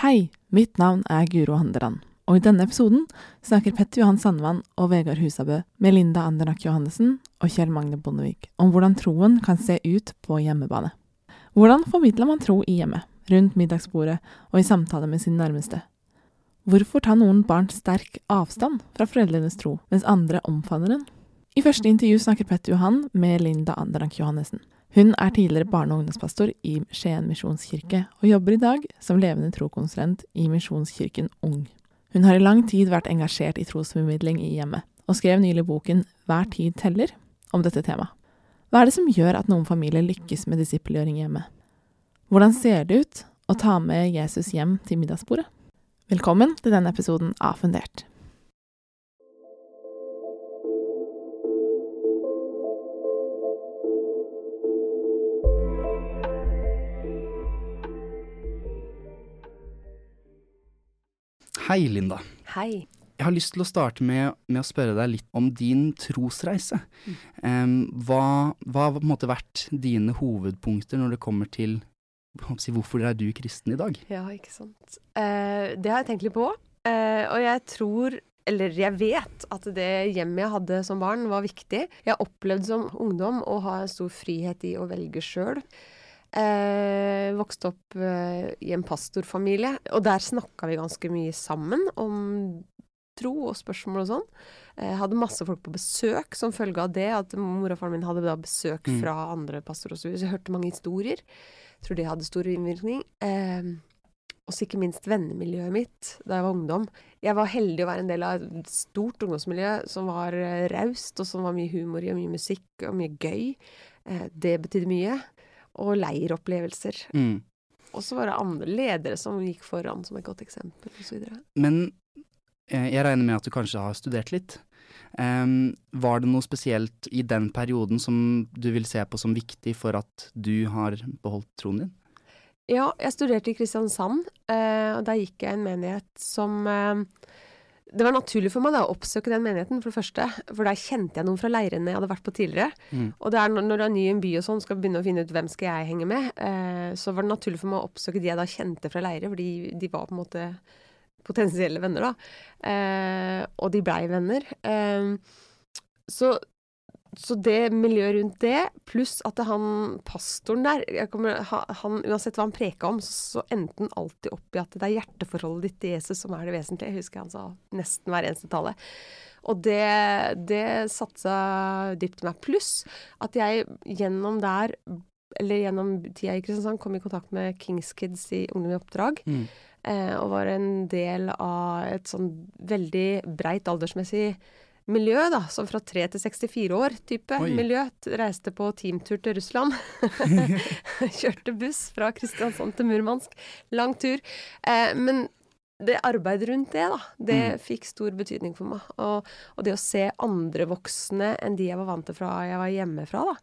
Hei, mitt navn er Guro Handeland, og i denne episoden snakker Petter Johan Sandvann og Vegard Husabø med Linda Andernak Johannessen og Kjell Magne Bondevik om hvordan troen kan se ut på hjemmebane. Hvordan formidler man tro i hjemmet, rundt middagsbordet og i samtale med sine nærmeste? Hvorfor tar noen barn sterk avstand fra foreldrenes tro, mens andre omfavner den? I første intervju snakker Petter Johan med Linda Andernak Johannessen. Hun er tidligere barne- og ungdomspastor i Skien misjonskirke, og jobber i dag som levende trokonsulent i Misjonskirken Ung. Hun har i lang tid vært engasjert i trosformidling i hjemmet, og skrev nylig boken Hver tid teller om dette temaet. Hva er det som gjør at noen familier lykkes med disippelgjøring hjemme? Hvordan ser det ut å ta med Jesus hjem til middagsbordet? Velkommen til denne episoden av Fundert. Hei, Linda. Hei. Jeg har lyst til å starte med, med å spørre deg litt om din trosreise. Um, hva, hva har på en måte vært dine hovedpunkter når det kommer til si, hvorfor er du kristen i dag? Ja, ikke sant. Uh, det har jeg tenkt litt på. Uh, og jeg tror, eller jeg vet, at det hjemmet jeg hadde som barn, var viktig. Jeg har opplevd som ungdom å ha stor frihet i å velge sjøl. Eh, vokste opp eh, i en pastorfamilie, og der snakka vi ganske mye sammen om tro og spørsmål og sånn. Jeg hadde masse folk på besøk som følge av det, at mor og faren min hadde da besøk Mm. fra andre pastorer osv. Så, så jeg hørte mange historier. Jeg tror det hadde stor innvirkning. Eh, også ikke minst vennemiljøet mitt da jeg var ungdom. Jeg var heldig å være en del av et stort ungdomsmiljø som var eh, raust, og som var mye humor i, og mye musikk og mye gøy. Eh, det betydde mye. Og leiropplevelser. Mm. Og så var det andre ledere som gikk foran som et godt eksempel, osv. Men eh, jeg regner med at du kanskje har studert litt. Um, var det noe spesielt i den perioden som du vil se på som viktig for at du har beholdt troen din? Ja, jeg studerte i Kristiansand, eh, og der gikk jeg i en menighet som eh, Det var naturlig for meg da å oppsøke den menigheten, for det første. For der kjente jeg noen fra leirene jeg hadde vært på tidligere. Mm. Og det er når, du er ny i en by og sånn, skal begynne å finne ut hvem skal jeg henge med, eh, så var det naturlig for meg å oppsøke de jeg da kjente fra leire, fordi de var på en måte potensielle venner, da. Eh, og de blei venner. Eh, så, så det miljøet rundt det, pluss at han pastoren der jeg kommer, han, Uansett hva han preka om, så, så endte han alltid opp i at det er hjerteforholdet ditt til Jesus som er det vesentlige. Jeg husker han sa nesten hver eneste tale. Og det, det satsa dypt meg. Pluss at jeg gjennom der, eller gjennom tida i Kristiansand, kom i kontakt med Kings Kids i Ungdom i oppdrag. Mm. Eh, og var en del av et sånn veldig breit aldersmessig miljø, da. Sånn fra 3 til 64 år type Oi. miljø. Reiste på teamtur til Russland. Kjørte buss fra Kristiansand til Murmansk. Lang tur. Eh, men det arbeidet rundt det, da, det Mm. fikk stor betydning for meg. Og, og det å se andre voksne enn de jeg var vant til fra jeg var hjemmefra, da.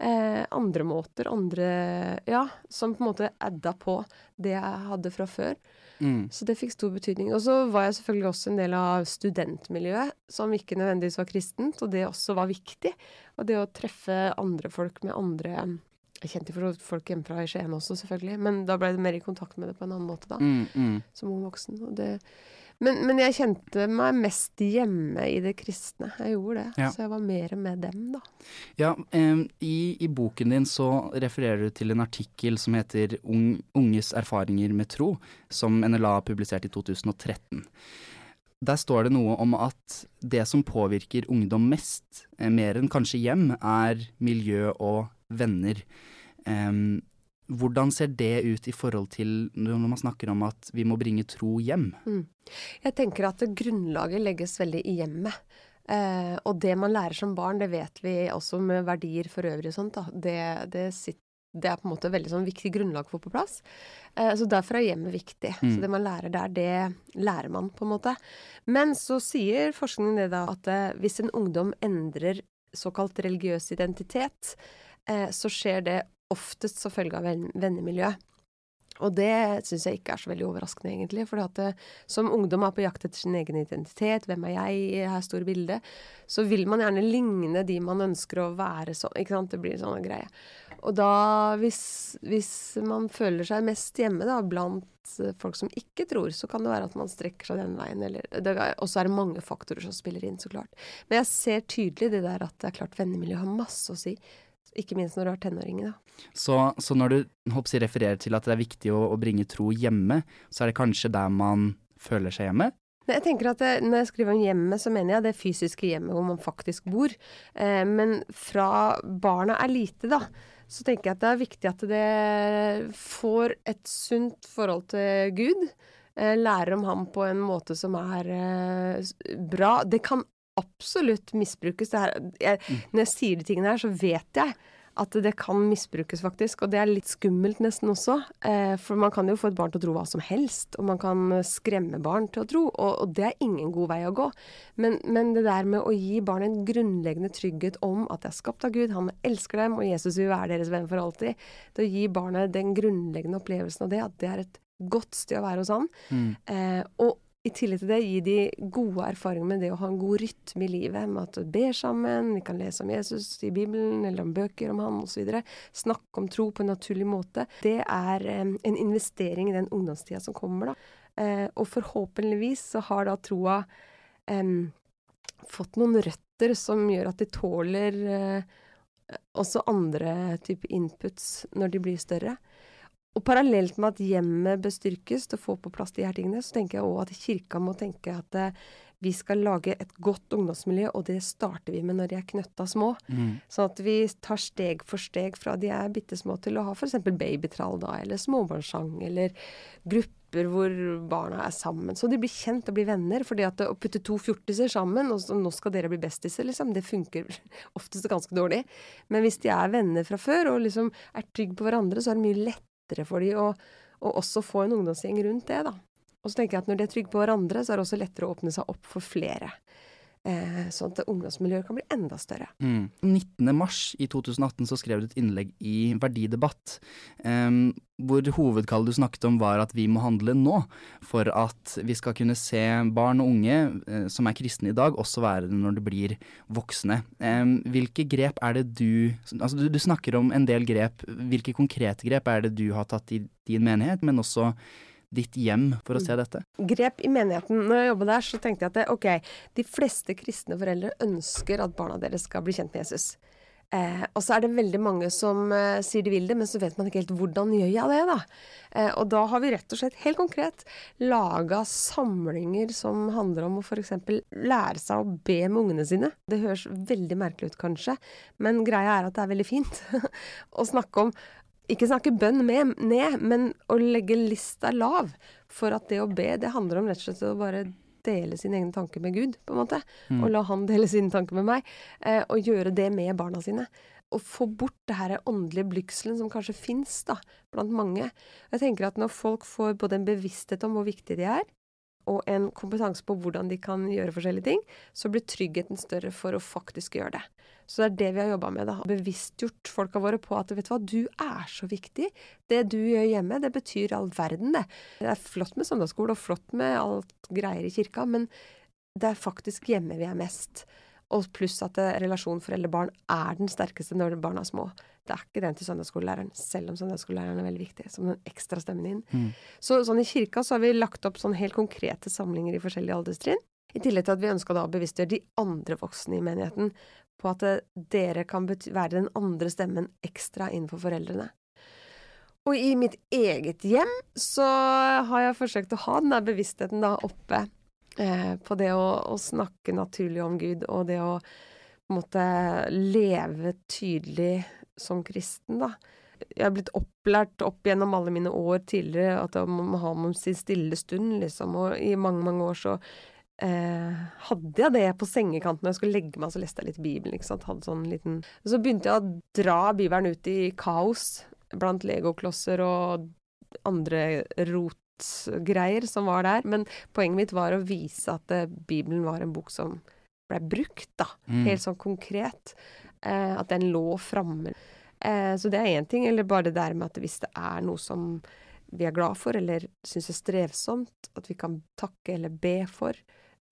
Eh, andre måter, andre Ja, som på en måte adda på det jeg hadde fra før. Mm. Så det fikk stor betydning. Og så var jeg selvfølgelig også en del av studentmiljøet, som ikke nødvendigvis var kristent, og det også var viktig. Og det å treffe andre folk med andre Jeg kjente jo folk hjemmefra i Skien også, selvfølgelig, men da ble det mer i kontakt med det på en annen måte, da, Mm, mm. som ung voksen. Og det, men, men jeg kjente meg mest hjemme i det kristne. Jeg gjorde det. Ja. Så jeg var mer med dem, da. Ja, em, i, I boken din så refererer du til en artikkel som heter Ung, 'Unges erfaringer med tro', som NLA publiserte i 2013. Der står det noe om at det som påvirker ungdom mest, eh, mer enn kanskje hjem, er miljø og venner. Em, hvordan ser det ut i forhold til når man snakker om at vi må bringe tro hjem? Jeg tenker at grunnlaget legges veldig i hjemmet. Eh, og det man lærer som barn, det vet vi også med verdier for øvrig og sånt. Det, det, sitter, det er på en måte veldig sånn viktig grunnlag å få på plass. Eh, så derfor er hjemmet viktig. Mm. Så det man lærer der, det lærer man på en måte. Men så sier forskningen det da at eh, hvis en ungdom endrer såkalt religiøs identitet, eh, så skjer det oftest som følge av venn- vennemiljø. Og det syns jeg ikke er så veldig overraskende, egentlig. For eh, som ungdom er på jakt etter sin egen identitet, hvem er jeg i her store bildet, så vil man gjerne ligne de man ønsker å være sånn. Ikke sant? Det blir en sånn greie. Og da, hvis, hvis man føler seg mest hjemme da, blant folk som ikke tror, så kan det være at man strekker seg den veien, Og så er det mange faktorer som spiller inn, så klart. Men jeg ser tydelig det der at det er klart vennemiljø har masse å si. Ikke minst når du har tenåringer, da. Så, så når du håper, refererer til at det er viktig å, å bringe tro hjemme, så er det kanskje der man føler seg hjemme? Jeg tenker at det, Når jeg skriver om hjemmet, så mener jeg det fysiske hjemmet hvor man faktisk bor. Eh, men fra barna er lite, da, så tenker jeg at det er viktig at det får et sunt forhold til Gud. Eh, lærer om ham på en måte som er eh, bra. Det kan absolutt misbrukes. Her, jeg, mm. når jeg sier de tingene her, så vet jeg at det kan misbrukes, faktisk. Og det er litt skummelt nesten også. Eh, for man kan jo få et barn til å tro hva som helst, og man kan skremme barn til å tro. Og, og det er ingen god vei å gå. Men, men, det der med å gi barn en grunnleggende trygghet om at det er skapt av Gud, han elsker dem, og Jesus vil være deres venn for alltid. Det å gi barnet den grunnleggende opplevelsen av det, at det er et godt sted å være hos han. Mm. Eh, og i tillegg til det gi de gode erfaringer med det å ha en god rytme i livet. Med at du ber sammen, vi kan lese om Jesus i Bibelen, eller om bøker om han osv. Snakke om tro på en naturlig måte. Det er eh, en investering i den ungdomstida som kommer, da. Eh, og forhåpentligvis så har da troa eh, fått noen røtter som gjør at de tåler eh, også andre typer inputs når de blir større. Og parallelt med at hjemmet bør styrkes til å få på plass de her tingene, så tenker jeg òg at kirka må tenke at eh, vi skal lage et godt ungdomsmiljø, og det starter vi med når de er knøtta små. Mm. Sånn at vi tar steg for steg fra de er bitte små til å ha f.eks. babytrall, da, eller småbarnssang, eller grupper hvor barna er sammen. Så de blir kjent og blir venner. fordi at å putte to fjortiser sammen, og så, nå skal dere bli bestiser, liksom, det funker oftest ganske dårlig. Men hvis de er venner fra før og liksom er trygge på hverandre, så er det mye lett lettere for de å, å også få en ungdomsgjeng rundt det, da. Og så tenker jeg at når de er trygge på hverandre, så er det også lettere å åpne seg opp for flere. Eh, sånn at ungdomsmiljøet kan bli enda større. Mm. 19.3 i 2018 så skrev du et innlegg i Verdidebatt, eh, hvor hovedkallet du snakket om var at vi må handle nå, for at vi skal kunne se barn og unge eh, som er kristne i dag, også være det når de blir voksne. Eh, hvilke grep er det du Altså du, du snakker om en del grep. Hvilke konkrete grep er det du har tatt i din menighet, men også ditt hjem for å se mm. dette? Grep i menigheten. Når jeg jobba der, så tenkte jeg at ok, de fleste kristne foreldre ønsker at barna deres skal bli kjent med Jesus. Eh, og så er det veldig mange som eh, sier de vil det, men så vet man ikke helt hvordan gjør jeg det, da. Eh, og da har vi rett og slett helt konkret laga samlinger som handler om å f.eks. lære seg å be med ungene sine. Det høres veldig merkelig ut kanskje, men greia er at det er veldig fint å snakke om ikke snakke bønn med, ned, men å legge lista lav. For at det å be, det handler om rett og slett å bare dele sine egne tanker med Gud, på en måte. Mm. Og la han dele sine tanker med meg. Eh, og gjøre det med barna sine. Og få bort det her åndelige blygselen som kanskje fins blant mange. Jeg tenker at når folk får både en bevissthet om hvor viktig de er, og en kompetanse på hvordan de kan gjøre forskjellige ting, så blir tryggheten større for å faktisk gjøre det. Så det er det vi har jobba med. da, Bevisstgjort folka våre på at vet du hva, du er så viktig. Det du gjør hjemme, det betyr all verden, det. Det er flott med søndagsskole og flott med alt greier i kirka, men det er faktisk hjemme vi er mest. Og pluss at relasjonen foreldre-barn er den sterkeste når barna er små. Det er ikke den til søndagsskolelæreren, selv om søndagsskolelæreren er veldig viktig. Som den ekstra stemmen inn. Mm. Så sånn i kirka så har vi lagt opp sånn helt konkrete samlinger i forskjellige alderstrinn. I tillegg til at vi ønska da å bevisstgjøre de andre voksne i menigheten på at dere kan være den andre stemmen ekstra innenfor foreldrene. Og i mitt eget hjem så har jeg forsøkt å ha den der bevisstheten da oppe eh, på det å, å, snakke naturlig om Gud, og det å måtte leve tydelig som kristen, da. Jeg har blitt opplært opp gjennom alle mine år tidligere at man må ha om sin stille stund, liksom, og i mange, mange år så eh, hadde jeg det på sengekanten når jeg skulle legge meg, så leste jeg litt Bibelen, ikke sant, hadde sånn liten Så begynte jeg å dra Bibelen ut i kaos blant legoklosser og andre rotgreier som var der. Men poenget mitt var å vise at eh, Bibelen var en bok som ble brukt, da. Mm. Helt sånn konkret. Eh, at den lå framme. Eh, så det er én ting. Eller bare det der med at hvis det er noe som vi er glad for, eller syns er strevsomt, at vi kan takke eller be for.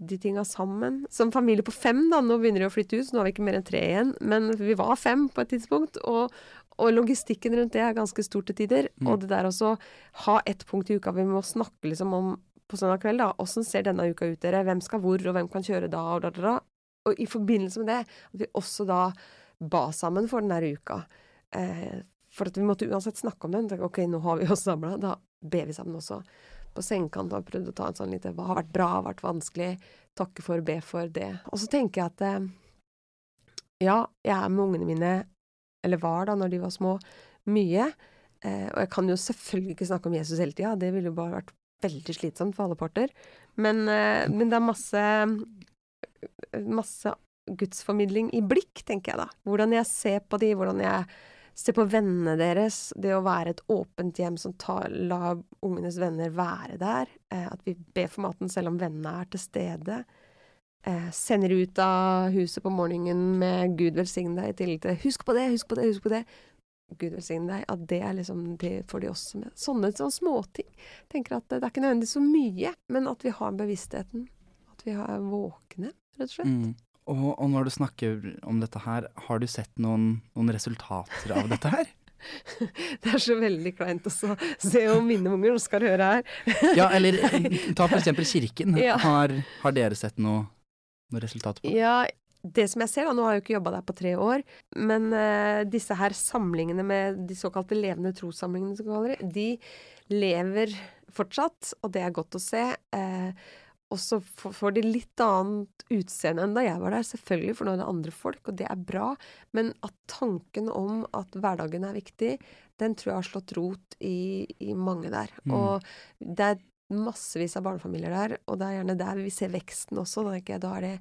de tinga sammen. Som familie på fem, da. Nå begynner de å flytte ut, så nå har vi ikke mer enn tre igjen. Men vi var fem på et tidspunkt. Og, og logistikken rundt det er ganske stort til tider. Mm. Og det der også ha ett punkt i uka vi må snakke liksom om på søndag kveld, da. Åssen ser denne uka ut, dere? Hvem skal hvor, og hvem kan kjøre da, og da, da, da. Og i forbindelse med det, at vi også da ba sammen for den der uka. Eh, for at vi måtte uansett snakke om den. Så, ok, nå har vi oss samla, da ber vi sammen også. På sengekant vi prøvd å ta en sånn lite Hva har vært bra, har vært vanskelig? Takke for, be for det. Og så tenker jeg at eh, ja, jeg er med ungene mine, eller var da når de var små, mye. Eh, og jeg kan jo selvfølgelig ikke snakke om Jesus hele tida, det ville jo bare vært veldig slitsomt for alle parter. Men, eh, men det er masse masse gudsformidling i blikk, tenker jeg da. Hvordan jeg ser på de, hvordan jeg ser på vennene deres. Det å være et åpent hjem som tar, la ungenes venner være der. Eh, at vi ber for maten selv om vennene er til stede. Eh, sender ut av huset på morgenen med 'Gud velsigne deg' i tillegg til 'husk på det, husk på det, husk på det'. Gud velsigne deg. At det er liksom det får de også med. Sånne sånne småting. Tenker at det er ikke nødvendigvis så mye, men at vi har bevisstheten. At vi er våkne, rett og slett. Mm. Og, og når du snakker om dette her, har du sett noen, noen resultater av dette her? Det er så veldig kleint å se om mine unger nå skal høre her. Ja, eller ta for eksempel kirken. Ja. Har, har dere sett noe, noe resultat på? Ja, det som jeg ser, da, nå har jeg jo ikke jobba der på tre år, men uh, disse her samlingene med de såkalte levende trossamlingene, som vi kaller det, de lever fortsatt, og det er godt å se. Eh, og så får de litt annet utseende enn da jeg var der, selvfølgelig, for nå er det andre folk, og det er bra. Men at tanken om at hverdagen er viktig, den tror jeg har slått rot i, i mange der. Mm. Og det er massevis av barnefamilier der, og det er gjerne der vi ser veksten også. Da, jeg, da er det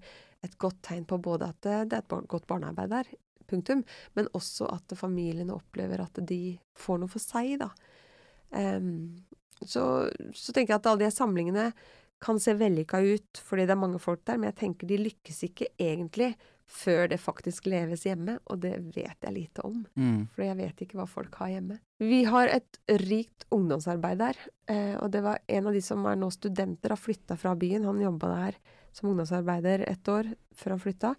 et godt tegn på både at det, det er et godt barnearbeid der, punktum, men også at familiene opplever at de får noe for seg, da. Um, så, så tenker jeg at alle de samlingene kan se vellykka ut fordi det er mange folk der, men jeg tenker de lykkes ikke egentlig før det faktisk leves hjemme, og det vet jeg lite om. Mm. For jeg vet ikke hva folk har hjemme. Vi har et rikt ungdomsarbeid der, eh, og det var en av de som er nå studenter, har flytta fra byen. Han jobba der som ungdomsarbeider et år før han flytta.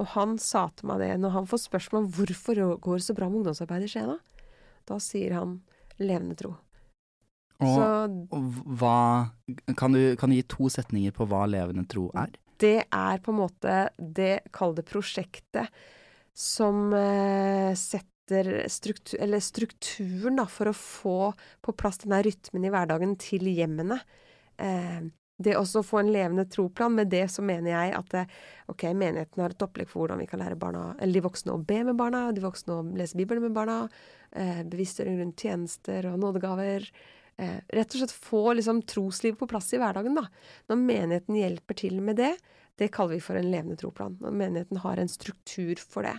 Og han sa til meg det når han får spørsmål om hvorfor går det så bra med ungdomsarbeid i Skien, da? Da sier han levende tro. Og, Så og hva kan du, kan du gi to setninger på hva levende tro er? det er på en måte det, kall det prosjektet, som eh, setter struktur, eller strukturen da, for å få på plass denne rytmen i hverdagen til hjemmene. Eh, det også å få en levende troplan, med det så mener jeg at ok, menigheten har et opplegg for hvordan vi kan lære barna, eller de voksne å be med barna, de voksne å lese Bibelen med barna, eh, bevisstgjøring rundt tjenester og nådegaver. Eh, rett og slett få liksom troslivet på plass i hverdagen, da. Når menigheten hjelper til med det, det kaller vi for en levende troplan. Når menigheten har en struktur for det.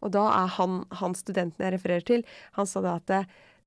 Og da er han, han studenten jeg refererer til, han sa da at det,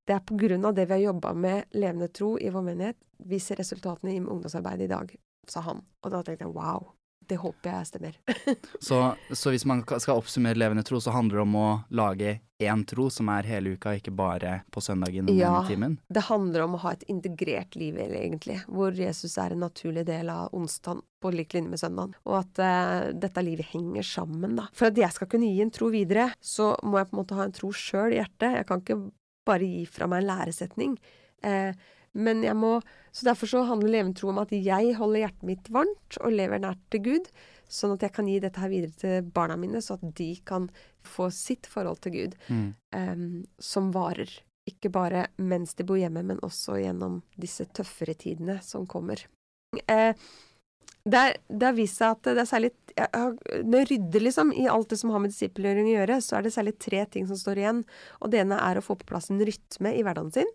det er på grunn av det vi har jobba med levende tro i vår menighet, vi ser resultatene i ungdomsarbeidet i dag, sa han. Og da tenkte jeg wow, det håper jeg stemmer. Så, så hvis man skal oppsummere levende tro, så handler det om å lage én tro som er hele uka, ikke bare på søndagen Ja. ene timen? Det handler om å ha et integrert liv, egentlig, hvor Jesus er en naturlig del av onsdagen på lik linje med søndagen, og at uh, dette livet henger sammen, da. For at jeg skal kunne gi en tro videre, så må jeg på en måte ha en tro sjøl i hjertet. Jeg kan ikke bare gi fra meg en læresetning. Eh, men jeg må Så derfor så handler levende tro om at jeg holder hjertet mitt varmt og lever nært til Gud, sånn at jeg kan gi dette her videre til barna mine, så at de kan få sitt forhold til Gud Mm. um, som varer. Ikke bare mens de bor hjemme, men også gjennom disse tøffere tidene som kommer. Eh, det, er, det har vist seg at det er særlig Når jeg rydder liksom i alt det som har med disippelgjøring å gjøre, så er det særlig tre ting som står igjen. Og det ene er å få på plass en rytme i hverdagen sin.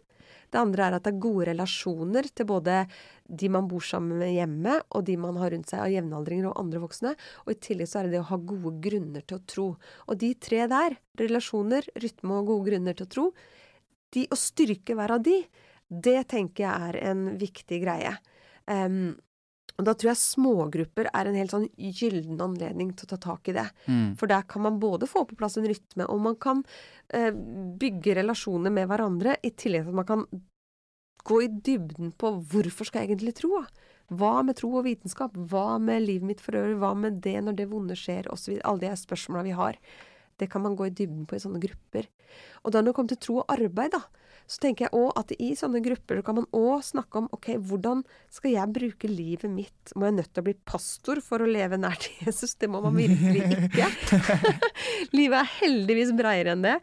Det andre er at det er gode relasjoner til både de man bor sammen med hjemme, og de man har rundt seg av jevnaldringer og andre voksne. Og i tillegg så er det det å ha gode grunner til å tro. Og de tre der, relasjoner, rytme og gode grunner til å tro, de, å styrke hver av de, det tenker jeg er en viktig greie. Em, og da tror jeg smågrupper er en helt sånn gyllen anledning til å ta tak i det. Mm. For der kan man både få på plass en rytme, og man kan eh, bygge relasjoner med hverandre, i tillegg til at man kan gå i dybden på hvorfor skal jeg egentlig tro? Hva med tro og vitenskap? Hva med livet mitt for øvrig? Hva med det når det vonde skjer? Og så videre. Alle de spørsmåla vi har. Det kan man gå i dybden på i sånne grupper. Og da når det kommer til tro og arbeid, da, så tenker jeg òg at i sånne grupper så kan man òg snakke om ok, hvordan skal jeg bruke livet mitt? Må jeg nødt til å bli pastor for å leve nært Jesus? Det må man virkelig ikke. livet er heldigvis bredere enn det.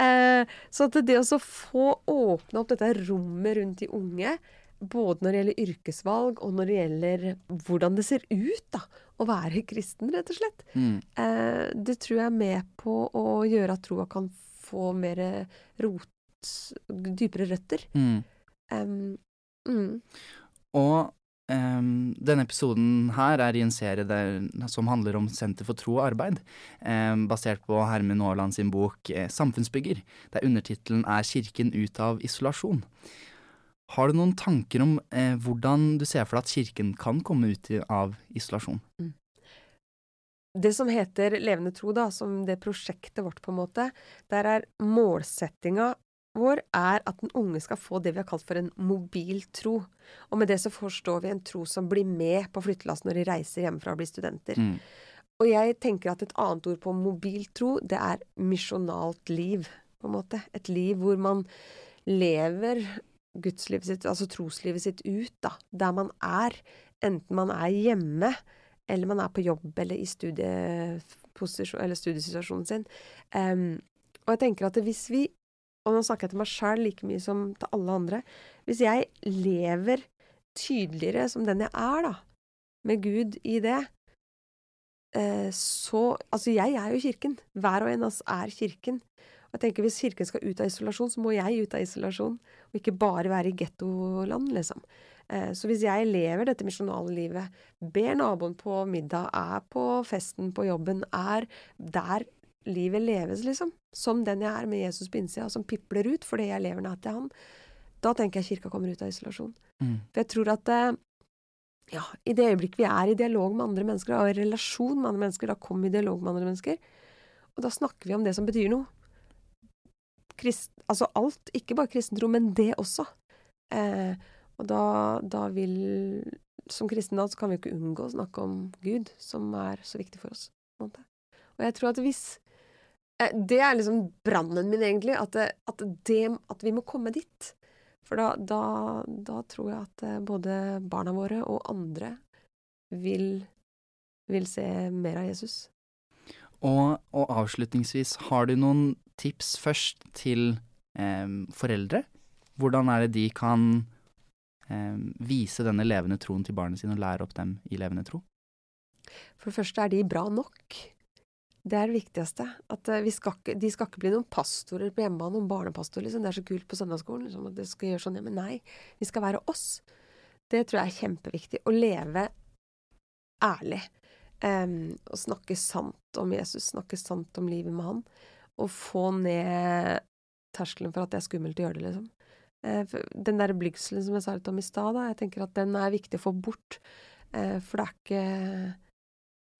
Eh, så at det å få åpne opp dette rommet rundt de unge, både når det gjelder yrkesvalg, og når det gjelder hvordan det ser ut da, å være kristen, rett og slett. Mm. Eh, det tror jeg er med på å gjøre at troa kan få mer rot, dypere røtter. Mm. Um, mm. Og um, denne episoden her er i en serie der, som handler om Senter for tro og arbeid, um, basert på Hermen Aaland sin bok eh, 'Samfunnsbygger', der undertittelen er 'Kirken ut av isolasjon'. Har du noen tanker om eh, hvordan du ser for deg at Kirken kan komme ut av isolasjon? Mm. Det som heter Levende tro, da, som det prosjektet vårt, på en måte, der er målsettinga vår er at den unge skal få det vi har kalt for en mobil tro. Og med det så forstår vi en tro som blir med på flyttelass når de reiser hjemmefra og blir studenter. Mm. Og jeg tenker at et annet ord på mobil tro, det er misjonalt liv, på en måte. Et liv hvor man lever gudslivet sitt, altså troslivet sitt, ut, da. Der man er. Enten man er hjemme, eller man er på jobb, eller i eller studiesituasjonen sin. Um, og jeg tenker at hvis vi, og nå snakker jeg til meg sjøl like mye som til alle andre Hvis jeg lever tydeligere som den jeg er, da, med Gud i det, uh, så Altså, jeg er jo Kirken. Hver og en av oss er Kirken. Og Jeg tenker Hvis Kirken skal ut av isolasjon, så må jeg ut av isolasjon, og ikke bare være i gettoland, liksom. Eh, så hvis jeg lever dette misjonale livet, ber naboen på middag, er på festen på jobben, er der livet leves, liksom, som den jeg er med Jesus på innsida, som pipler ut fordi jeg lever nær til han, da tenker jeg kirka kommer ut av isolasjon. Mm. For jeg tror at eh, ja, i det øyeblikket vi er i dialog med andre mennesker, og i relasjon med andre mennesker, da kommer vi i dialog med andre mennesker. Og da snakker vi om det som betyr noe krist, altså alt, ikke bare kristentro, men det også. Eh, og da, da, vil Som kristne så kan vi ikke unngå å snakke om Gud, som er så viktig for oss. Og jeg tror at hvis Det er liksom brannen min, egentlig. At, det, at, det, at, vi må komme dit. For da, da, da, tror jeg at eh, både barna våre og andre vil, vil se mer av Jesus. Og, og, avslutningsvis, har du noen tips først til eh, foreldre? Hvordan er det de kan eh, vise denne levende troen til barna sine og lære opp dem i levende tro? For det første er de bra nok. Det er det viktigste. At uh, skal ikke, De skal ikke bli noen pastorer på hjemmebane, noen barnepastorer. Liksom. Det er så kult på søndagsskolen liksom, at det skal gjøre sånn. Ja, men nei, vi skal være oss. Det tror jeg er kjempeviktig. Å leve ærlig. Um, og snakke sant om Jesus, snakke sant om livet med han å få ned terskelen for at det er skummelt å gjøre det, liksom. Uh, den der blygselen som jeg sa litt om i stad, jeg tenker at den er viktig å få bort. Uh, for det er ikke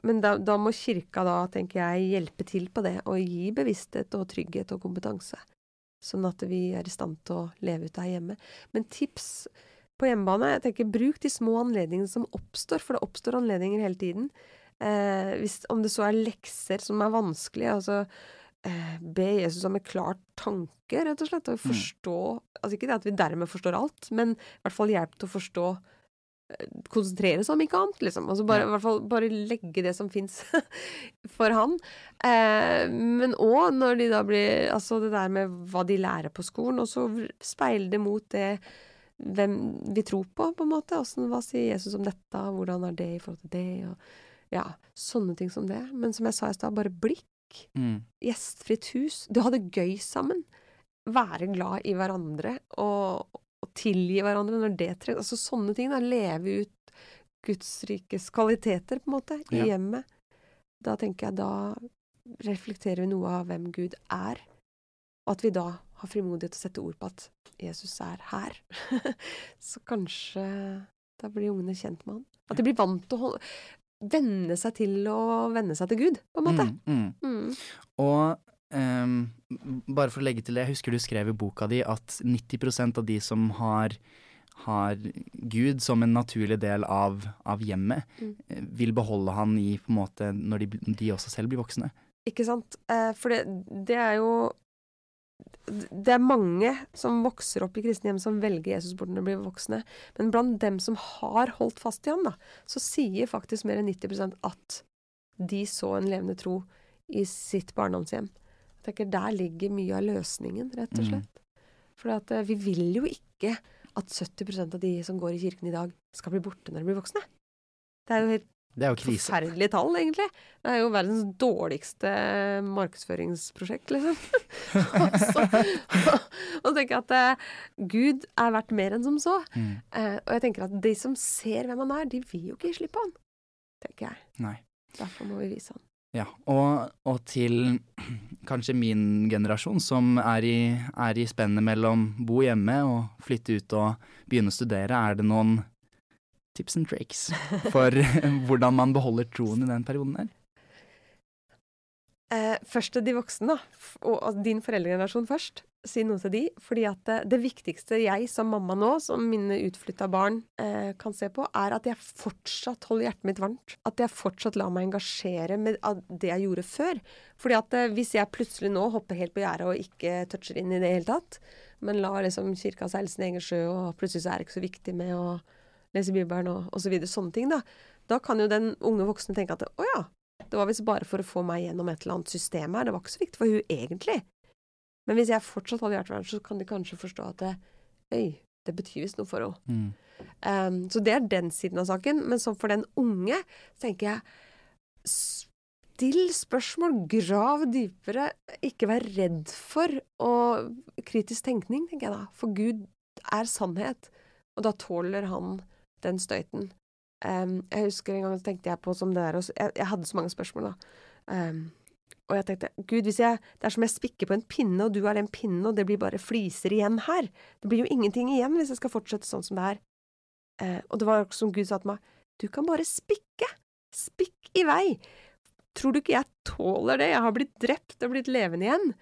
Men da, da, må kirka da, tenker jeg, hjelpe til på det, og gi bevissthet og trygghet og kompetanse. Sånn at vi er i stand til å leve ut her hjemme. Men tips på hjemmebane, jeg tenker bruk de små anledningene som oppstår, for det oppstår anledninger hele tiden. Eh, hvis, om det så er lekser som er vanskelige, altså eh, be Jesus om en klar tanke, rett og slett. Og mm. forstå mm. Altså ikke det at vi dermed forstår alt, men i hvert fall hjelp til å forstå Konsentrere seg om ikke annet, liksom. Altså bare, ja. i hvert fall bare legge det som fins for han. Eh, men òg når de da blir Altså det der med hva de lærer på skolen, og så speile det mot det hvem vi tror på, på en måte. Åssen, hva sier Jesus om dette, hvordan er det i forhold til det, og ja, sånne ting som det. Men som jeg sa i stad, bare blikk Mm. Gjestfritt hus. Du har det gøy sammen. Være glad i hverandre og, og tilgi hverandre når det trengs. Altså sånne ting. da, Leve ut Guds rikes kvaliteter, på en måte, i ja. hjemmet. Da tenker jeg da reflekterer vi noe av hvem Gud er. Og at vi da har frimodighet til å sette ord på at Jesus er her. Så kanskje da blir ungene kjent med han. At de blir vant til å holde, venne seg til å venne seg til Gud, på en måte. Mm, mm. Mm. Og um, bare for å legge til det, jeg husker du skrev i boka di at 90% av de som har har Gud som en naturlig del av, av hjemmet, Mm. eh, vil beholde han i på en måte når de, de også selv blir voksne. Ikke sant? Eh, for det, det er jo Det er mange som vokser opp i kristne hjem som velger Jesus bort når de blir voksne. Men blant dem som har holdt fast i han, da, så sier faktisk mer enn 90% at de så en levende tro i sitt barndomshjem. Tenker Der ligger mye av løsningen, rett og Mm. slett. For eh, vi vil jo ikke at 70% av de som går i kirken i dag, skal bli borte når de blir voksne. Det er jo helt Det er jo krise. forferdelige tall, egentlig. Det er jo verdens dårligste markedsføringsprosjekt, liksom. og så og tenker jeg at eh, Gud er verdt mer enn som så. Mm. Eh, og jeg tenker at de som ser hvem han er, de vil jo ikke gi slipp på han. Tenker jeg. Nei. Derfor må vi vise han. Ja, og, og til kanskje min generasjon, som er i, er i spennet mellom bo hjemme og flytte ut og begynne å studere, er det noen tips and tricks for hvordan man beholder troen i den perioden her? Eh, først til de voksne, da. Og, og din foreldregenerasjon først. Si noe til de. Fordi at det, det viktigste jeg som mamma nå, som mine utflytta barn eh, kan se på, er at jeg fortsatt holder hjertet mitt varmt. At jeg fortsatt lar meg engasjere med det jeg gjorde før. Fordi at eh, hvis jeg plutselig nå hopper helt på gjerdet og ikke toucher inn i det hele tatt, men lar liksom kirka seile sin egen sjø, og plutselig så er det ikke så viktig med å lese Bibelen og, osv. så videre, sånne ting, da. Da kan jo den unge voksne tenke at å ja, det var visst bare for å få meg gjennom et eller annet system her. Det var ikke så viktig for hun egentlig. Men hvis jeg fortsatt hadde hjertevern, så kan de kanskje forstå at det, Øy, det betyr visst noe for henne. Mm. Um, så det er den siden av saken. Men som for den unge, så tenker jeg Still spørsmål, grav dypere. Ikke vær redd for og kritisk tenkning, tenker jeg da. For Gud er sannhet, og da tåler han den støyten. Um, jeg husker en gang så tenkte jeg på som det der, og jeg, jeg hadde så mange spørsmål, da. Um, og jeg tenkte Gud, hvis jeg, det er som jeg spikker på en pinne, og du er den pinnen, og det blir bare fliser igjen her. Det blir jo ingenting igjen hvis jeg skal fortsette sånn som det er. Eh, og det var som Gud sa til meg, du kan bare spikke. Spikk i vei. Tror du ikke jeg tåler det? Jeg har blitt drept og blitt levende igjen.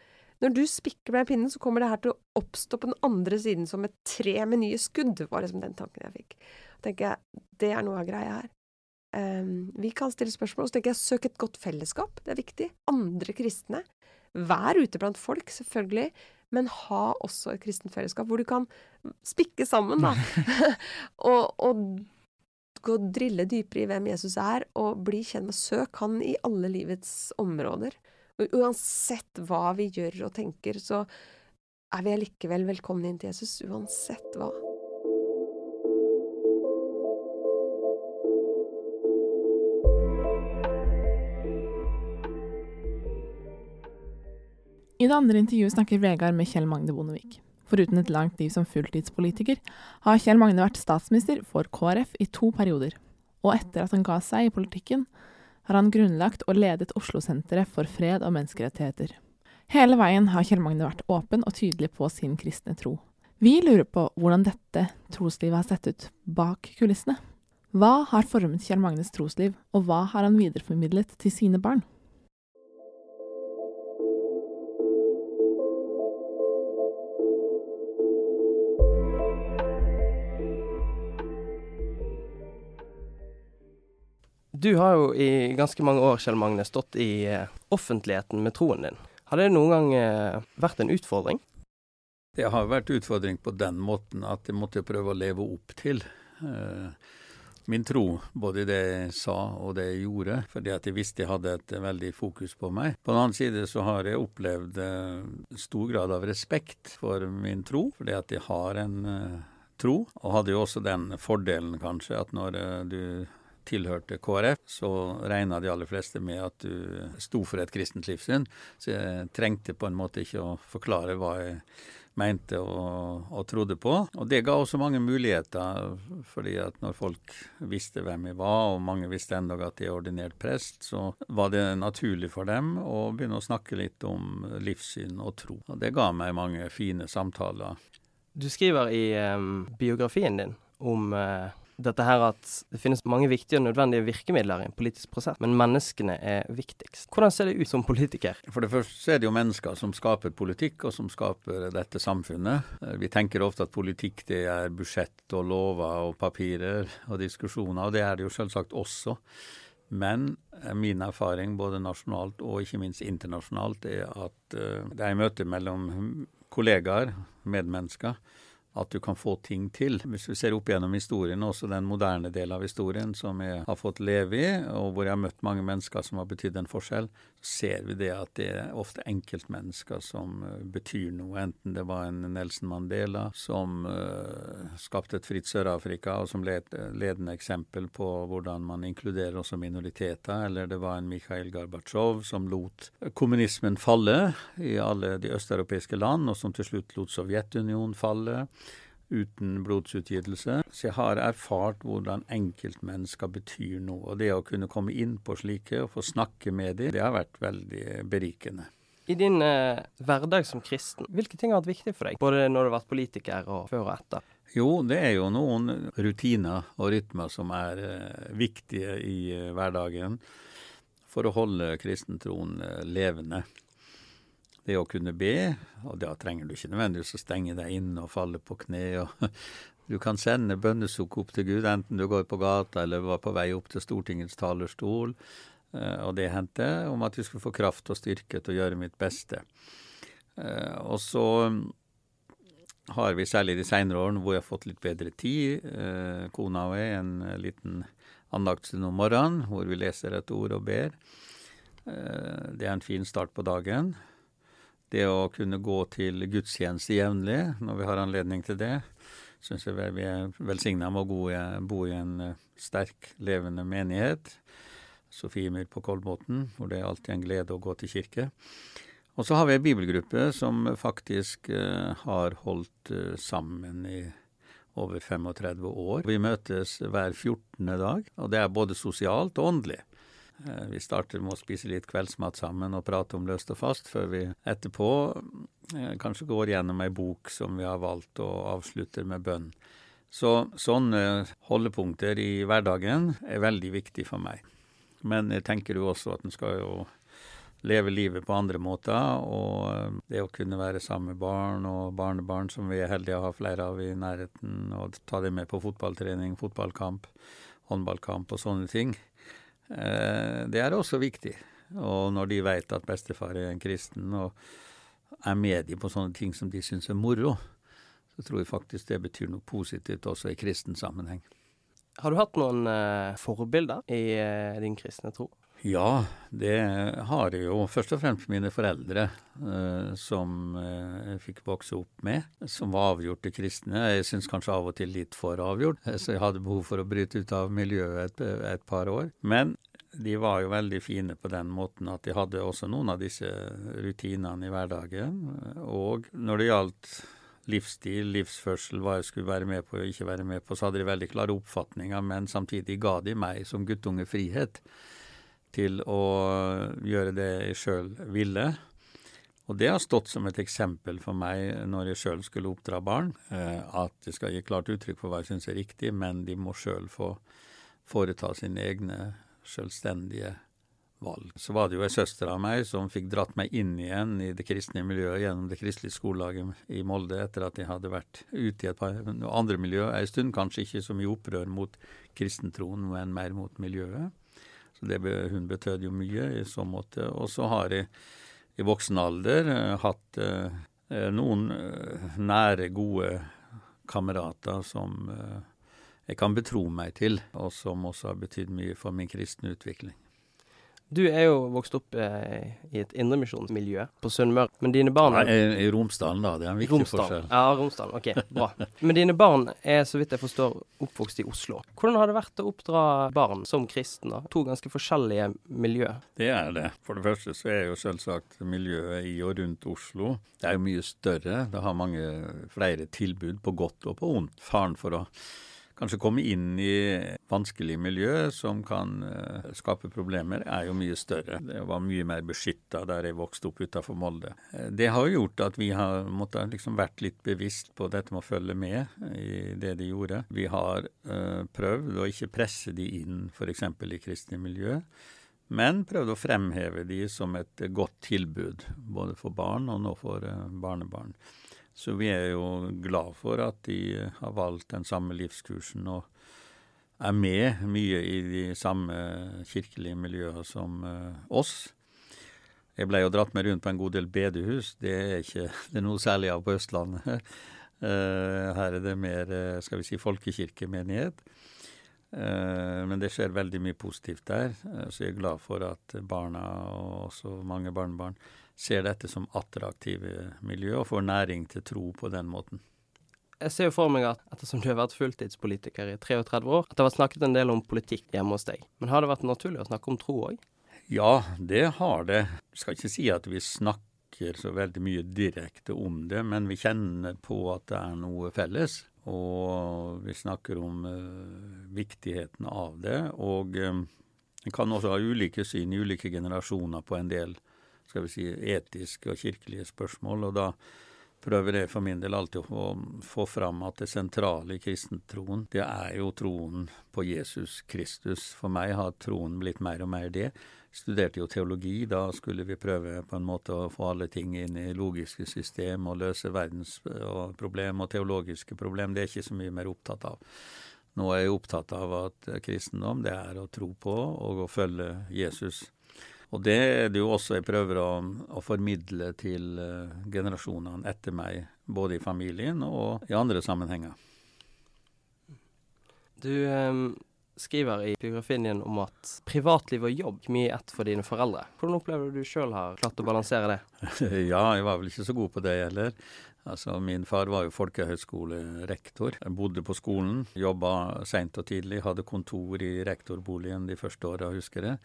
Når du spikker med pinnen, så kommer det her til å oppstå på den andre siden som et tre med nye skudd, var liksom den tanken jeg fikk. Da tenker jeg, det er noe av greia her. Um, vi kan stille spørsmål, så tenker jeg søk et godt fellesskap, det er viktig. Andre kristne. Vær ute blant folk, selvfølgelig, men ha også et kristent fellesskap hvor du kan spikke sammen, da. og, og gå drille dypere i hvem Jesus er, og bli kjent med Søk han i alle livets områder. Og uansett hva vi gjør og tenker, så er vi allikevel velkomne inn til Jesus, uansett hva. I det andre intervjuet snakker Vegard med Kjell Magne Bondevik. Foruten et langt liv som fulltidspolitiker, har Kjell Magne vært statsminister for KrF i to perioder. Og etter at han ga seg i politikken, har han grunnlagt og ledet Oslo-senteret for fred og menneskerettigheter. Hele veien har Kjell Magne vært åpen og tydelig på sin kristne tro. Vi lurer på hvordan dette troslivet har sett ut bak kulissene. Hva har formet Kjell Magnes trosliv, og hva har han videreformidlet til sine barn? Du har jo i ganske mange år, Kjell Magne, stått i eh, offentligheten med troen din. Har det noen gang eh, vært en utfordring? Det har vært utfordring på den måten at jeg måtte prøve å leve opp til eh, min tro, både i det jeg sa og det jeg gjorde, fordi at jeg visste jeg hadde et veldig fokus på meg. På den annen side så har jeg opplevd stor grad av respekt for min tro, fordi at jeg har en tro, og hadde jo også den fordelen kanskje at når du tilhørte KrF, så regna de aller fleste med at du sto for et kristent livssyn. Så jeg trengte på en måte ikke å forklare hva jeg mente og, og trodde på. Og det ga også mange muligheter, fordi at når folk visste hvem jeg var, og mange visste endog at jeg er ordinert prest, så var det naturlig for dem å begynne å snakke litt om livssyn og tro. Og det ga meg mange fine samtaler. Du skriver i eh, biografien din om eh, dette her at det finnes mange viktige og nødvendige virkemidler i en politisk prosess, men menneskene er viktigst. Hvordan ser det ut som politiker? For det første er det jo mennesker som skaper politikk, og som skaper dette samfunnet. Vi tenker ofte at politikk det er budsjett og lover og papirer og diskusjoner, og det er det jo selvsagt også. Men eh, min erfaring både nasjonalt og ikke minst internasjonalt er at eh, det er møte mellom kollegaer, medmennesker, at du kan få ting til. Hvis vi ser opp gjennom historien, også den moderne delen av historien som jeg har fått leve i, og hvor jeg har møtt mange mennesker som har betydd en forskjell, ser vi det at det er ofte enkeltmennesker som uh, betyr noe. Enten det var en Nelson Mandela som uh, skapte et fritt Sør-Afrika, og som led, ledende eksempel på hvordan man inkluderer også minoriteter, eller det var en Mikhail Gorbatsjov som lot kommunismen falle i alle de østeuropeiske land, og som til slutt lot Sovjetunionen falle uten blodsutgytelse. Så jeg har erfart hvordan enkeltmennesker betyr noe. Og det å kunne komme inn på slike og få snakke med dem, det har vært veldig berikende. I din eh, hverdag som kristen, hvilke ting har vært viktig for deg? Både når du har vært politiker og før og etter? Jo, det er jo noen rutiner og rytmer som er eh, viktige i eh, hverdagen for å holde kristentroen eh, levende det å kunne be, og da trenger du ikke nødvendigvis å stenge deg inne og falle på kne. og Du kan sende bønnesukk opp til Gud, enten du går på gata eller var på vei opp til Stortingets talerstol. Eh, og det hendte om at vi skulle få kraft og styrke til å gjøre mitt beste. Eh, og så har vi særlig de seinere årene hvor jeg har fått litt bedre tid, eh, kona og jeg, en liten andaktstund om morgenen hvor vi leser et ord og ber. Det er en fin start på dagen. Det å kunne gå til gudstjeneste jevnlig når vi har anledning til det, syns jeg vi er velsigna med å bo i en eh, sterk, levende menighet. Sofiemyr på Kolbotn, hvor det er alltid en glede å gå til kirke. Og så har vi ei bibelgruppe som faktisk uh, har holdt uh, sammen i over 35 år. Vi møtes hver 14. dag, og det er både sosialt og åndelig. Eh, vi starter med å spise litt kveldsmat sammen og prate om løst og fast, før vi etterpå eh, kanskje går gjennom ei bok som vi har valgt, og avslutter med bønn. Så sånne holdepunkter i hverdagen er veldig viktig for meg. Men jeg tenker jo også at en skal jo leve livet på andre måter, og eh, det å kunne være sammen med barn og barnebarn, som vi er heldige å ha flere av i nærheten, og ta dem med på fotballtrening, fotballkamp, håndballkamp og sånne ting, Eh, det er også viktig. Og når de veit at bestefar er en kristen og er med på sånne ting som de syns er moro, så tror jeg faktisk det betyr noe positivt også i kristen sammenheng. Har du hatt noen uh, forbilder i uh, din kristne tro? Ja, det har jeg jo. Først og fremst mine foreldre, uh, som eh, jeg fikk vokse opp med, som var avgjorte kristne. Jeg syns kanskje av og til litt for avgjort, eh, så jeg hadde behov for å bryte ut av miljøet et, et par år. Men de var jo veldig fine på den måten at de hadde også noen av disse rutinene i hverdagen. Og når det gjaldt livsstil, livsførsel, hva jeg skulle være med på og ikke være med på, så hadde de veldig klare oppfatninger, men samtidig ga de meg som guttunge frihet til å gjøre det jeg sjøl ville. Og det har stått som et eksempel for meg når jeg sjøl skulle oppdra barn, eh, at jeg skal gi klart uttrykk for hva jeg syns er riktig, men de må sjøl få foreta sine egne selvstendige valg. Så var det jo ei søster av meg som fikk dratt meg inn igjen i det kristne miljøet gjennom det kristelige skolelaget i Molde etter at jeg hadde vært ute i et par andre miljø ei stund, kanskje ikke så mye opprør mot kristentroen, men mer mot miljøet. Så det, hun betød jo mye i så måte. Og så har jeg i voksen alder uh, hatt eh, noen uh, nære, gode kamerater som jeg kan betro meg til, og som også har betydd mye for min kristne utvikling. Du er jo vokst opp eh, i et indremisjonsmiljø på Sunnmøre, men dine barn Nei, I Romsdalen, da. Det er en viktig Romsdal. forskjell. Ja, Romsdalen. Ok, bra. Men dine barn er, så vidt jeg forstår, oppvokst i Oslo. Hvordan har det vært å oppdra barn som kristne? To ganske forskjellige miljø. Det er det. For det første så er jo selvsagt miljøet i og rundt Oslo Det er jo mye større. Det har mange flere tilbud på godt og på ondt. Faren for å kanskje komme inn i vanskelig miljø som kan uh, skape problemer, er jo mye større. Det var mye mer beskytta der jeg vokste opp utafor Molde. Uh, det har gjort at vi har måttet liksom vært litt bevisst på dette med å følge med i det de gjorde. Vi har uh, prøvd å ikke presse de inn f.eks. i kristne miljø men prøvde å fremheve de som et godt tilbud, både for barn og nå for barnebarn. Så vi er jo glad for at de har valgt den samme livskursen og er med mye i de samme kirkelige miljøene som oss. Jeg ble jo dratt med rundt på en god del bedehus. Det er ikke det er noe særlig av på Østlandet. Her er det mer skal vi si, folkekirkemenighet. Men det skjer veldig mye positivt der, så jeg er glad for at barna, og også mange barnebarn, ser dette som attraktive miljø og får næring til tro på den måten. Jeg ser jo for meg at ettersom du har vært fulltidspolitiker i 33 år, at det har vært snakket en del om politikk hjemme hos deg. Men har det vært naturlig å snakke om tro òg? Ja, det har det. Jeg skal ikke si at vi snakker så veldig mye direkte om det, men vi kjenner på at det er noe felles. Og vi snakker om uh, viktigheten av det. Og um, en kan også ha ulike syn i ulike generasjoner på en del skal vi si, etiske og kirkelige spørsmål. og da prøver jeg for min del alltid å få fram at det sentrale i kristentroen, det er jo troen på Jesus Kristus. For meg har troen blitt mer og mer det. Studerte jo teologi, da skulle vi prøve på en måte å få alle ting inn i logiske system og løse verdens problem og teologiske problem. Det er ikke så mye mer opptatt av. Nå er jeg opptatt av at kristendom, det er å tro på og å følge Jesus. Og det er det jo også jeg prøver å, å formidle til uh, generasjonene etter meg, både i familien og i andre sammenhenger. Du eh, skriver i biografien din om at privatliv og jobb er mye ett for dine foreldre. Hvordan opplever du sjøl har klart å balansere det? ja, jeg var vel ikke så god på det heller. Altså, Min far var jo folkehøyskolerektor. Jeg bodde på skolen, jobba seint og tidlig, hadde kontor i rektorboligen de første åra, husker jeg.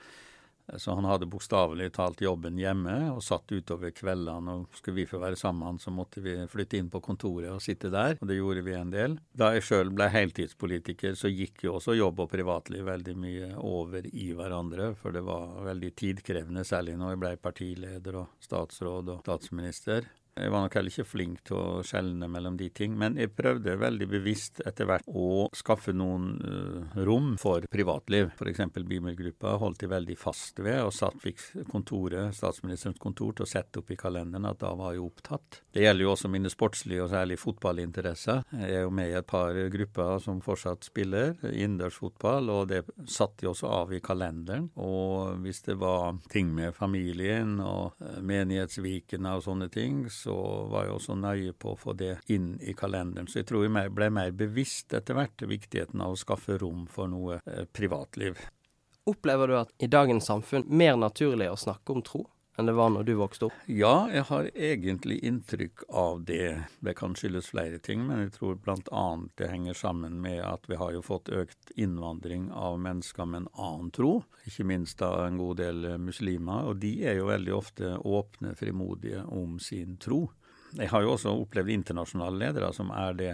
Så han hadde bokstavelig talt jobben hjemme og satt utover kveldene. og Skulle vi få være sammen, så måtte vi flytte inn på kontoret og sitte der. Og det gjorde vi en del. Da jeg sjøl ble heltidspolitiker, så gikk jo også jobb og privatliv veldig mye over i hverandre. For det var veldig tidkrevende, særlig når jeg ble partileder og statsråd og statsminister. Jeg var nok heller ikke flink til å skjelne mellom de ting, men jeg prøvde veldig bevisst etter hvert å skaffe noen uh, rom for privatliv. F.eks. Bibelgruppa holdt de veldig fast ved, og satt fikk kontoret, statsministerens kontor til å sette opp i kalenderen at da var jeg opptatt. Det gjelder jo også mine sportslige og særlig fotballinteresser. Jeg er jo med i et par grupper som fortsatt spiller innendørsfotball, og det satte de også av i kalenderen. Og hvis det var ting med familien og uh, menighetsvikene og sånne ting, så så var jeg også nøye på å få det inn i kalenderen. Så jeg tror jeg ble mer bevisst etter hvert viktigheten av å skaffe rom for noe eh, privatliv. Opplever du at i dagens samfunn mer naturlig å snakke om tro? Enn det var når du vokste opp? Ja, jeg har egentlig inntrykk av det. Det kan skyldes flere ting, men jeg tror bl.a. det henger sammen med at vi har jo fått økt innvandring av mennesker med en annen tro. Ikke minst av en god del muslimer. Og de er jo veldig ofte åpne, frimodige om sin tro. Jeg har jo også opplevd internasjonale ledere som er det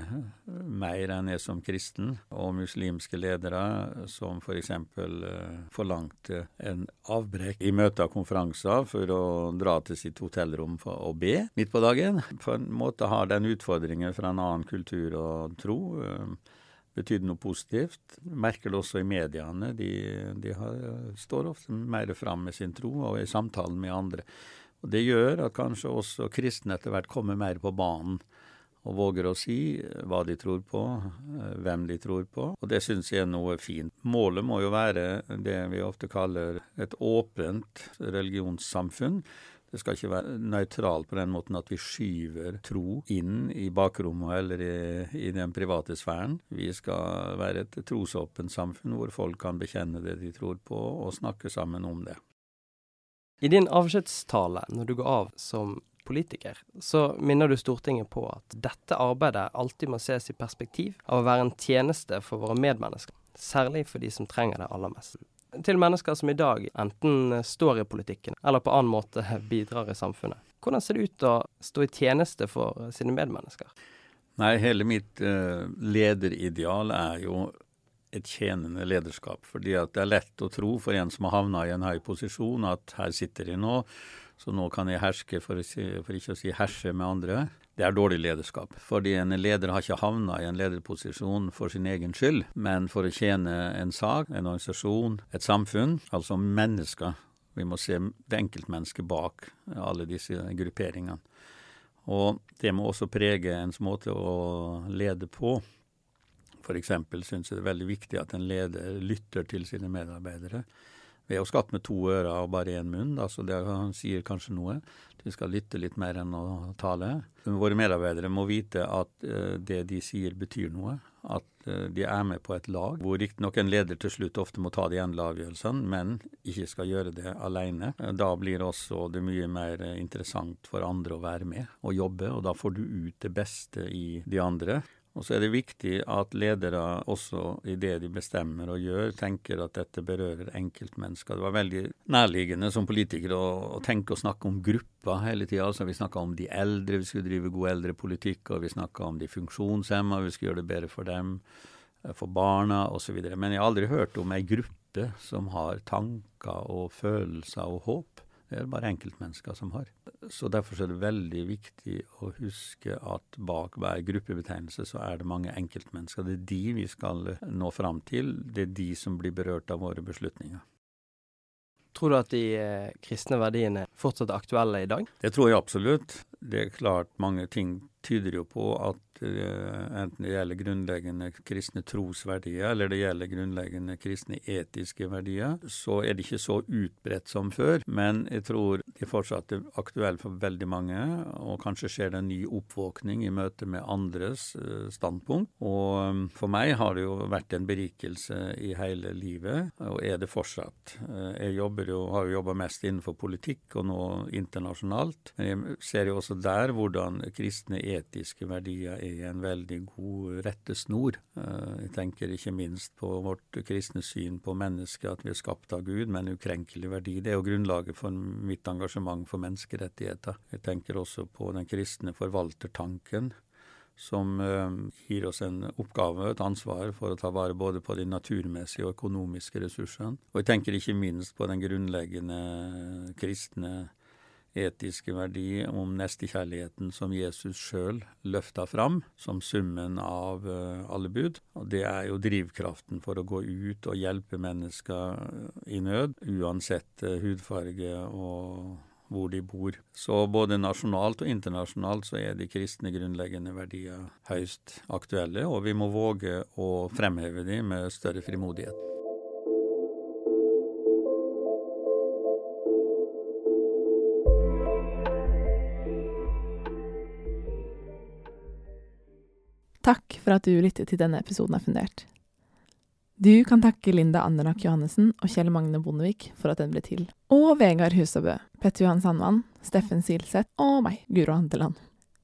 mer enn jeg som kristen, og muslimske ledere som f.eks. For uh, forlangte en avbrekk i møter og konferanser for å dra til sitt hotellrom å be midt på dagen. På en måte har den utfordringen fra en annen kultur og tro. Uh, betydd noe positivt. Merker det også i mediene. De, de har, står ofte mer fram med sin tro og i samtalen med andre. Og Det gjør at kanskje også kristne etter hvert kommer mer på banen og våger å si hva de tror på, eh, hvem de tror på. Og det syns jeg er noe fint. Målet må jo være det vi ofte kaller et åpent religionssamfunn. Det skal ikke være nøytralt på den måten at vi skyver tro inn i bakrommet eller i, i, den private sfæren. Vi skal være et trosåpent samfunn hvor folk kan bekjenne det de tror på, og snakke sammen om det. I din avskjedstale når du går av som politiker, så minner du Stortinget på at dette arbeidet alltid må ses i perspektiv av å være en tjeneste for våre medmennesker, særlig for de som trenger det aller mest. Til mennesker som i dag enten står i politikken eller på annen måte bidrar i samfunnet. Hvordan ser det ut å stå i tjeneste for sine medmennesker? Nei, hele mitt uh, lederideal er jo et tjenende lederskap. Fordi at det er lett å tro for en som har havna i en høy posisjon, at her sitter de nå, så nå kan jeg herske, for, si, for ikke å si herse med andre. Det er dårlig lederskap. Fordi en leder har ikke havna i en lederposisjon for sin egen skyld, men for å tjene en sak, en organisasjon, et samfunn, altså mennesker. Vi må se det enkeltmennesket bak alle disse grupperingene. Og det må også prege ens måte å lede på. F.eks. syns jeg det er veldig viktig at en leder lytter til sine medarbeidere. Er jo skapt med to ører og bare én munn, da, så det han sier kanskje noe. Vi skal lytte litt mer enn å tale. Våre medarbeidere må vite at uh, det de sier betyr noe. At uh, de er med på et lag, hvor riktignok en leder til slutt ofte må ta de endelige avgjørelsene, men ikke skal gjøre det alene. Uh, da blir også det mye mer interessant for andre å være med og jobbe, og da får du ut det beste i de andre. Og så er det viktig at ledere også i det de bestemmer og gjør, tenker at dette berører enkeltmennesker. Det var veldig nærliggende som politiker å, å tenke og snakke om grupper hele tida. Altså, vi snakka om de eldre, vi skulle drive god eldrepolitikk, og vi snakka om de funksjonshemma, vi skulle gjøre det bedre for dem, eh, for barna osv. Men jeg har aldri hørt om ei gruppe som har tanker og følelser og håp. Det er det bare enkeltmennesker som har. Så Derfor er det veldig viktig å huske at bak hver gruppebetegnelse så er det mange enkeltmennesker. Det er de vi skal nå fram til. Det er de som blir berørt av våre beslutninger. Tror du at de eh, kristne verdiene fortsatt er aktuelle i dag? Det tror jeg absolutt. Det er klart mange ting tyder jo på at Eh, enten det gjelder grunnleggende kristne trosverdier eller det gjelder grunnleggende kristne etiske verdier, så er det ikke så utbredt som før. Men jeg tror det fortsatt er aktuelle for veldig mange, og kanskje skjer det en ny oppvåkning i møte med andres eh, standpunkt. Og um, for meg har det jo vært en berikelse i hele livet, og er det fortsatt. Eh, jeg jobber jo, har jo jobba mest innenfor politikk, og nå internasjonalt. Men jeg ser jo også der hvordan kristne etiske verdier er en veldig god rettesnor. Eh, jeg tenker ikke minst på vårt kristne syn på mennesket, at vi er skapt av Gud med en ukrenkelig verdi. Det er jo grunnlaget for mitt engasjement for menneskerettigheter. Jeg tenker også på den kristne forvaltertanken som uh, gir oss en oppgave, et ansvar, for å ta vare både på de naturmessige og økonomiske ressursene. Og jeg tenker ikke minst på den grunnleggende kristne etiske verdi om nestekjærligheten som Jesus sjøl løfta fram som summen av uh, alle bud. Og det er jo drivkraften for å gå ut og hjelpe mennesker i nød, uansett uh, hudfarge og hvor de bor. Så både nasjonalt og internasjonalt så er de kristne grunnleggende verdier høyst aktuelle, og vi må våge å fremheve dem med større frimodighet. Takk for at du lyttet til denne episoden av Fundert. Du kan takke Linda Andernak Johannessen og Kjell Magne Bondevik for at den ble til. Og Vegard Husabø, Petter Johan Sandvann, Steffen Silseth og meg, Guro Handeland.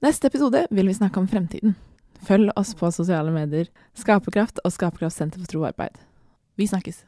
Neste episode vil vi snakke om fremtiden. Følg oss på sosiale medier, Skaperkraft og Skaperkraftsenter for tro og arbeid. Vi snakkes!